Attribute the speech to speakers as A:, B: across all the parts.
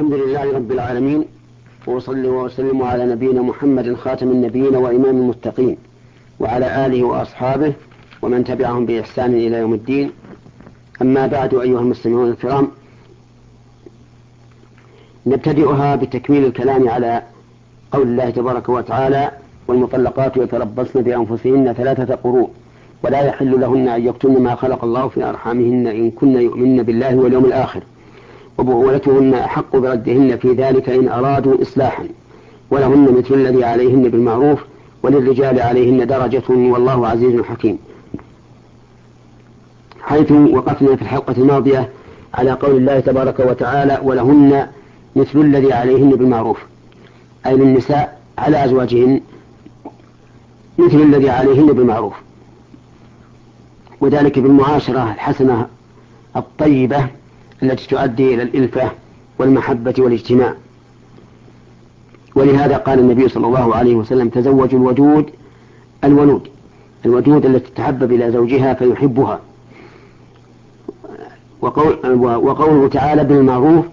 A: الحمد لله رب العالمين وأصلي وأسلم على نبينا محمد خاتم النبيين وإمام المتقين وعلى آله وأصحابه ومن تبعهم بإحسان إلى يوم الدين. أما بعد أيها المستمعون الكرام نبتدئها بتكميل الكلام على قول الله تبارك وتعالى والمطلقات يتربصن بأنفسهن ثلاثة قروء ولا يحل لهن أن يكتمن ما خلق الله في أرحامهن إن كن يؤمن بالله واليوم الآخر. وبعولتهن أحق بردهن في ذلك إن أرادوا إصلاحا. ولهن مثل الذي عليهن بالمعروف وللرجال عليهن درجة والله عزيز حكيم. حيث وقفنا في الحلقة الماضية على قول الله تبارك وتعالى ولهن مثل الذي عليهن بالمعروف. أي للنساء على أزواجهن مثل الذي عليهن بالمعروف. وذلك بالمعاشرة الحسنة الطيبة التي تؤدي إلى الإلفة والمحبة والاجتماع. ولهذا قال النبي صلى الله عليه وسلم تزوجوا الودود الولود الودود التي تحبب إلى زوجها فيحبها. وقول وقوله تعالى بالمعروف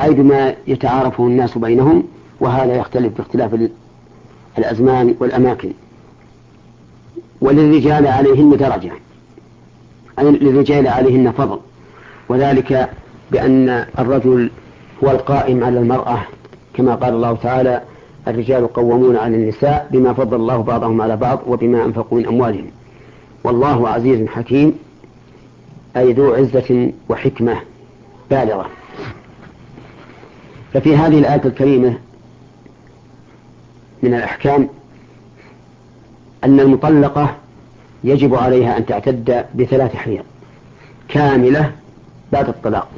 A: أي بما يتعارفه الناس بينهم وهذا يختلف باختلاف الأزمان والأماكن. وللرجال عليهن درجة. أي للرجال عليهن فضل. وذلك بأن الرجل هو القائم على المرأة كما قال الله تعالى الرجال قوامون على النساء بما فضل الله بعضهم على بعض وبما أنفقوا من أموالهم والله عزيز حكيم أي ذو عزة وحكمة بالغة. ففي هذه الآية الكريمة من الأحكام أن المطلقة يجب عليها أن تعتد بثلاث حيض كاملة بعد الطلاق.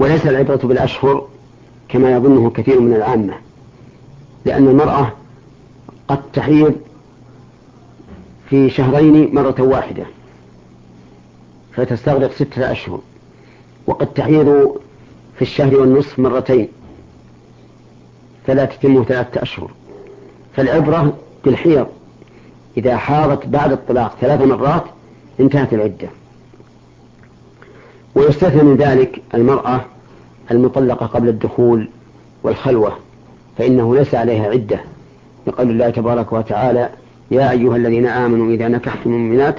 A: وليس العبرة بالأشهر كما يظنه كثير من العامة لأن المرأة قد تحيض في شهرين مرة واحدة فتستغرق ستة أشهر وقد تحيض في الشهر والنصف مرتين فلا تتم ثلاثة أشهر. فالعبرة بالحيض إذا حاضت بعد الطلاق ثلاث مرات انتهت العدة. ويستثنى من ذلك المرأة المطلقة قبل الدخول والخلوة فإنه ليس عليها عدة. لقول الله تبارك وتعالى يا أيها الذين آمنوا إذا نكحتم المؤمنات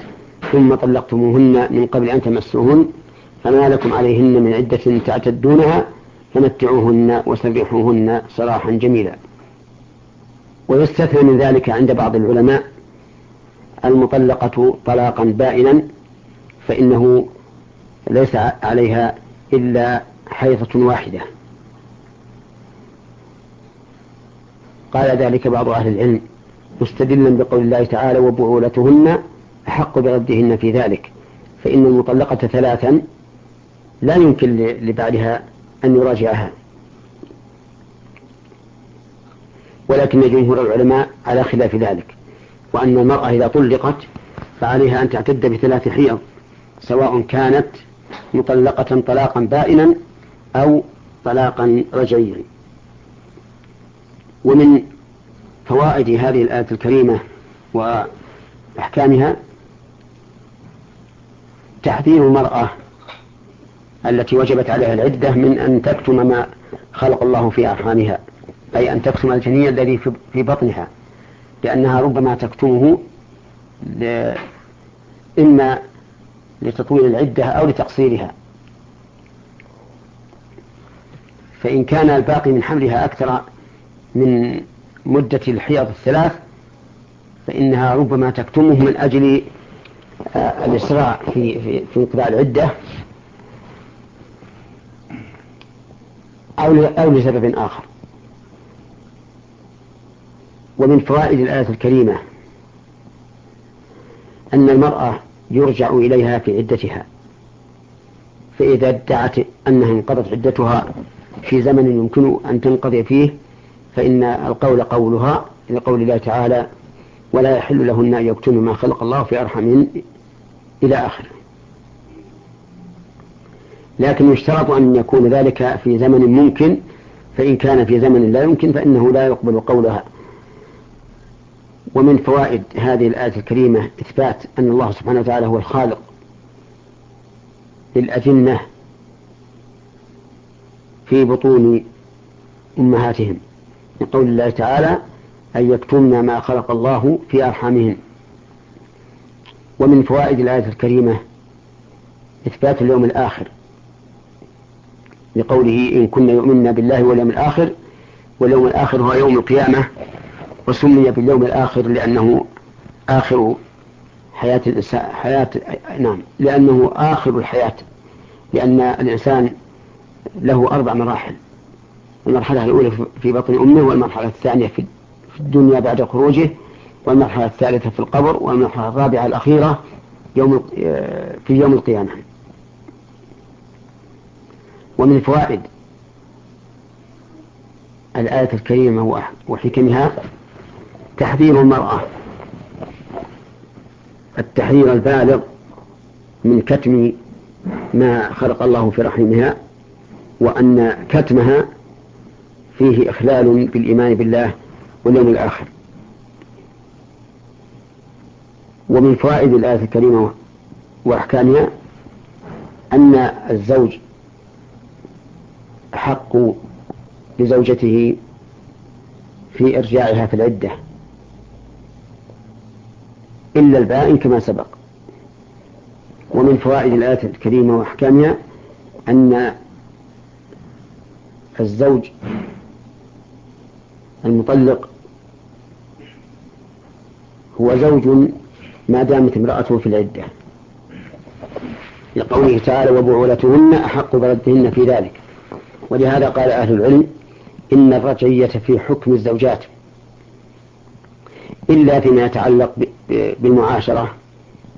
A: ثم طلقتموهن من قبل أن تمسوهن فما لكم عليهن من عدة تعتدونها فمتعوهن وسرحوهن سراحا جميلا. ويستثنى من ذلك عند بعض العلماء المطلقة طلاقا بائنا فإنه ليس عليها إلا حيضة واحدة. قال ذلك بعض أهل العلم مستدلا بقول الله تعالى وبعولتهن أحق بردهن في ذلك فإن المطلقة ثلاثا لا يمكن لبعدها أن يراجعها. ولكن جمهور العلماء على خلاف ذلك وأن المرأة إذا طلقت فعليها أن تعتد بثلاث حيض سواء كانت مطلقة طلاقا بائنا أو طلاقا رجعيا. ومن فوائد هذه الآية الكريمة وأحكامها تحذير المرأة التي وجبت عليها العدة من أن تكتم ما خلق الله في أرحامها أي أن تكتم الجنين الذي في بطنها لأنها ربما تكتمه إما لتطويل العدة أو لتقصيرها. فإن كان الباقي من حملها أكثر من مدة الحيض الثلاث فإنها ربما تكتمه من أجل آه، الإسراع في في انقضاء العدة أو أو لسبب آخر. ومن فوائد الآية الكريمة أن المرأة يرجع إليها في عدتها. فإذا ادعت أنها انقضت عدتها في زمن يمكن أن تنقضي فيه فإن القول قولها لقول الله تعالى ولا يحل لهن أن يكتمن ما خلق الله في أرحمهن إلى آخره. لكن يشترط أن يكون ذلك في زمن ممكن فإن كان في زمن لا يمكن فإنه لا يقبل قولها. ومن فوائد هذه الآية الكريمة إثبات أن الله سبحانه وتعالى هو الخالق للأجنة في بطون أمهاتهم. من قول الله تعالى أن يكتمن ما خلق الله في أرحامهن ومن فوائد الآية الكريمة إثبات اليوم الآخر لقوله إن كنا يؤمن بالله واليوم الآخر واليوم الآخر هو يوم القيامة. وسمي باليوم الآخر لأنه آخر حياة الإنسان حياة نعم لأنه آخر الحياة لأن الإنسان له أربع مراحل المرحلة الأولى في بطن أمه والمرحلة الثانية في الدنيا بعد خروجه والمرحلة الثالثة في القبر والمرحلة الرابعة الأخيرة يوم في يوم القيامة. ومن فوائد الآية الكريمة وحكمها تحذير المرأة. التحذير البالغ من كتم ما خلق الله في رحمها وأن كتمها فيه إخلال بالإيمان بالله واليوم الآخر. ومن فوائد الآية الكريمة وأحكامها أن الزوج أحق لزوجته في إرجاعها في العدة. إلا البائن كما سبق. ومن فوائد الآية الكريمة وأحكامها أن الزوج المطلق هو زوج ما دامت امرأته في العدة. لقوله تعالى وبعولتهن أحق بردهن في ذلك. ولهذا قال أهل العلم إن الرجعية في حكم الزوجات إلا فيما يتعلق بالمعاشرة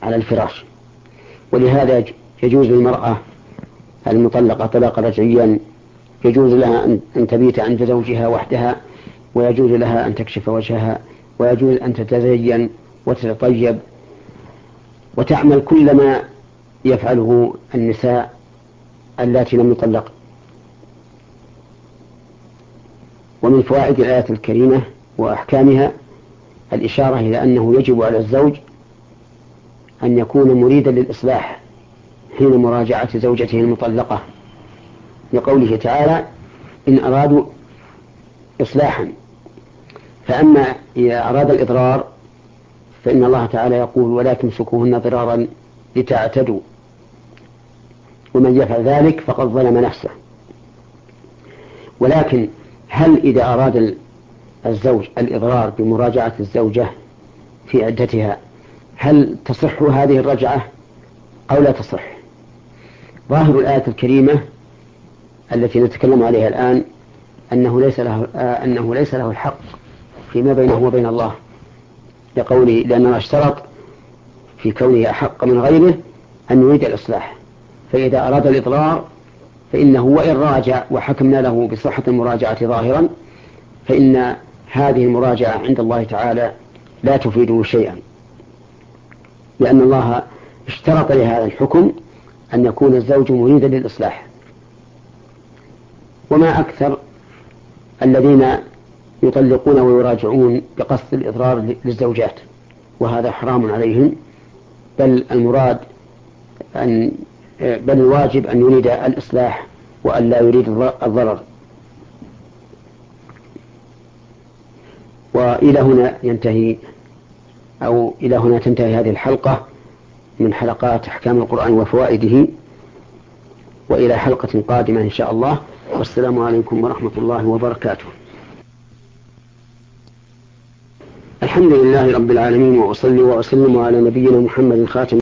A: على الفراش. ولهذا يجوز للمرأة المطلقة طلاقا رجعيا يجوز لها أن تبيت عند زوجها وحدها ويجوز لها أن تكشف وجهها ويجوز أن تتزين وتتطيب. وتعمل كل ما يفعله النساء اللاتي لم يطلق. ومن فوائد الآية الكريمة وأحكامها الإشارة إلى أنه يجب على الزوج أن يكون مريدا للإصلاح حين مراجعة زوجته المطلقة لقوله تعالى إن أرادوا إصلاحا فأما إذا أراد الإضرار فإن الله تعالى يقول ولا تمسكوهن ضرارا لتعتدوا ومن يفعل ذلك فقد ظلم نفسه ولكن هل إذا أراد الزوج الإضرار بمراجعة الزوجة في عدتها. هل تصح هذه الرجعة أو لا تصح؟ ظاهر الآية الكريمة التي نتكلم عليها الآن أنه ليس له أنه ليس له الحق فيما بينه وبين الله. لقوله لأنه اشترط في كونه أحق من غيره أن يريد الإصلاح. فإذا أراد الإضرار فإنه وإن راجع وحكمنا له بصحة المراجعة ظاهرا فإن هذه المراجعة عند الله تعالى لا تفيده شيئا. لأن الله اشترط لهذا الحكم أن يكون الزوج مريدا للإصلاح. وما أكثر الذين يطلقون ويراجعون بقصد الإضرار للزوجات وهذا حرام عليهم بل المراد أن بل الواجب أن يريد الإصلاح وأن لا يريد الضرر. وإلى هنا ينتهي أو إلى هنا تنتهي هذه الحلقة من حلقات أحكام القرآن وفوائده وإلى حلقة قادمة إن شاء الله. والسلام عليكم ورحمة الله وبركاته. الحمد لله رب العالمين وأصلي وأسلم على نبينا محمد خاتم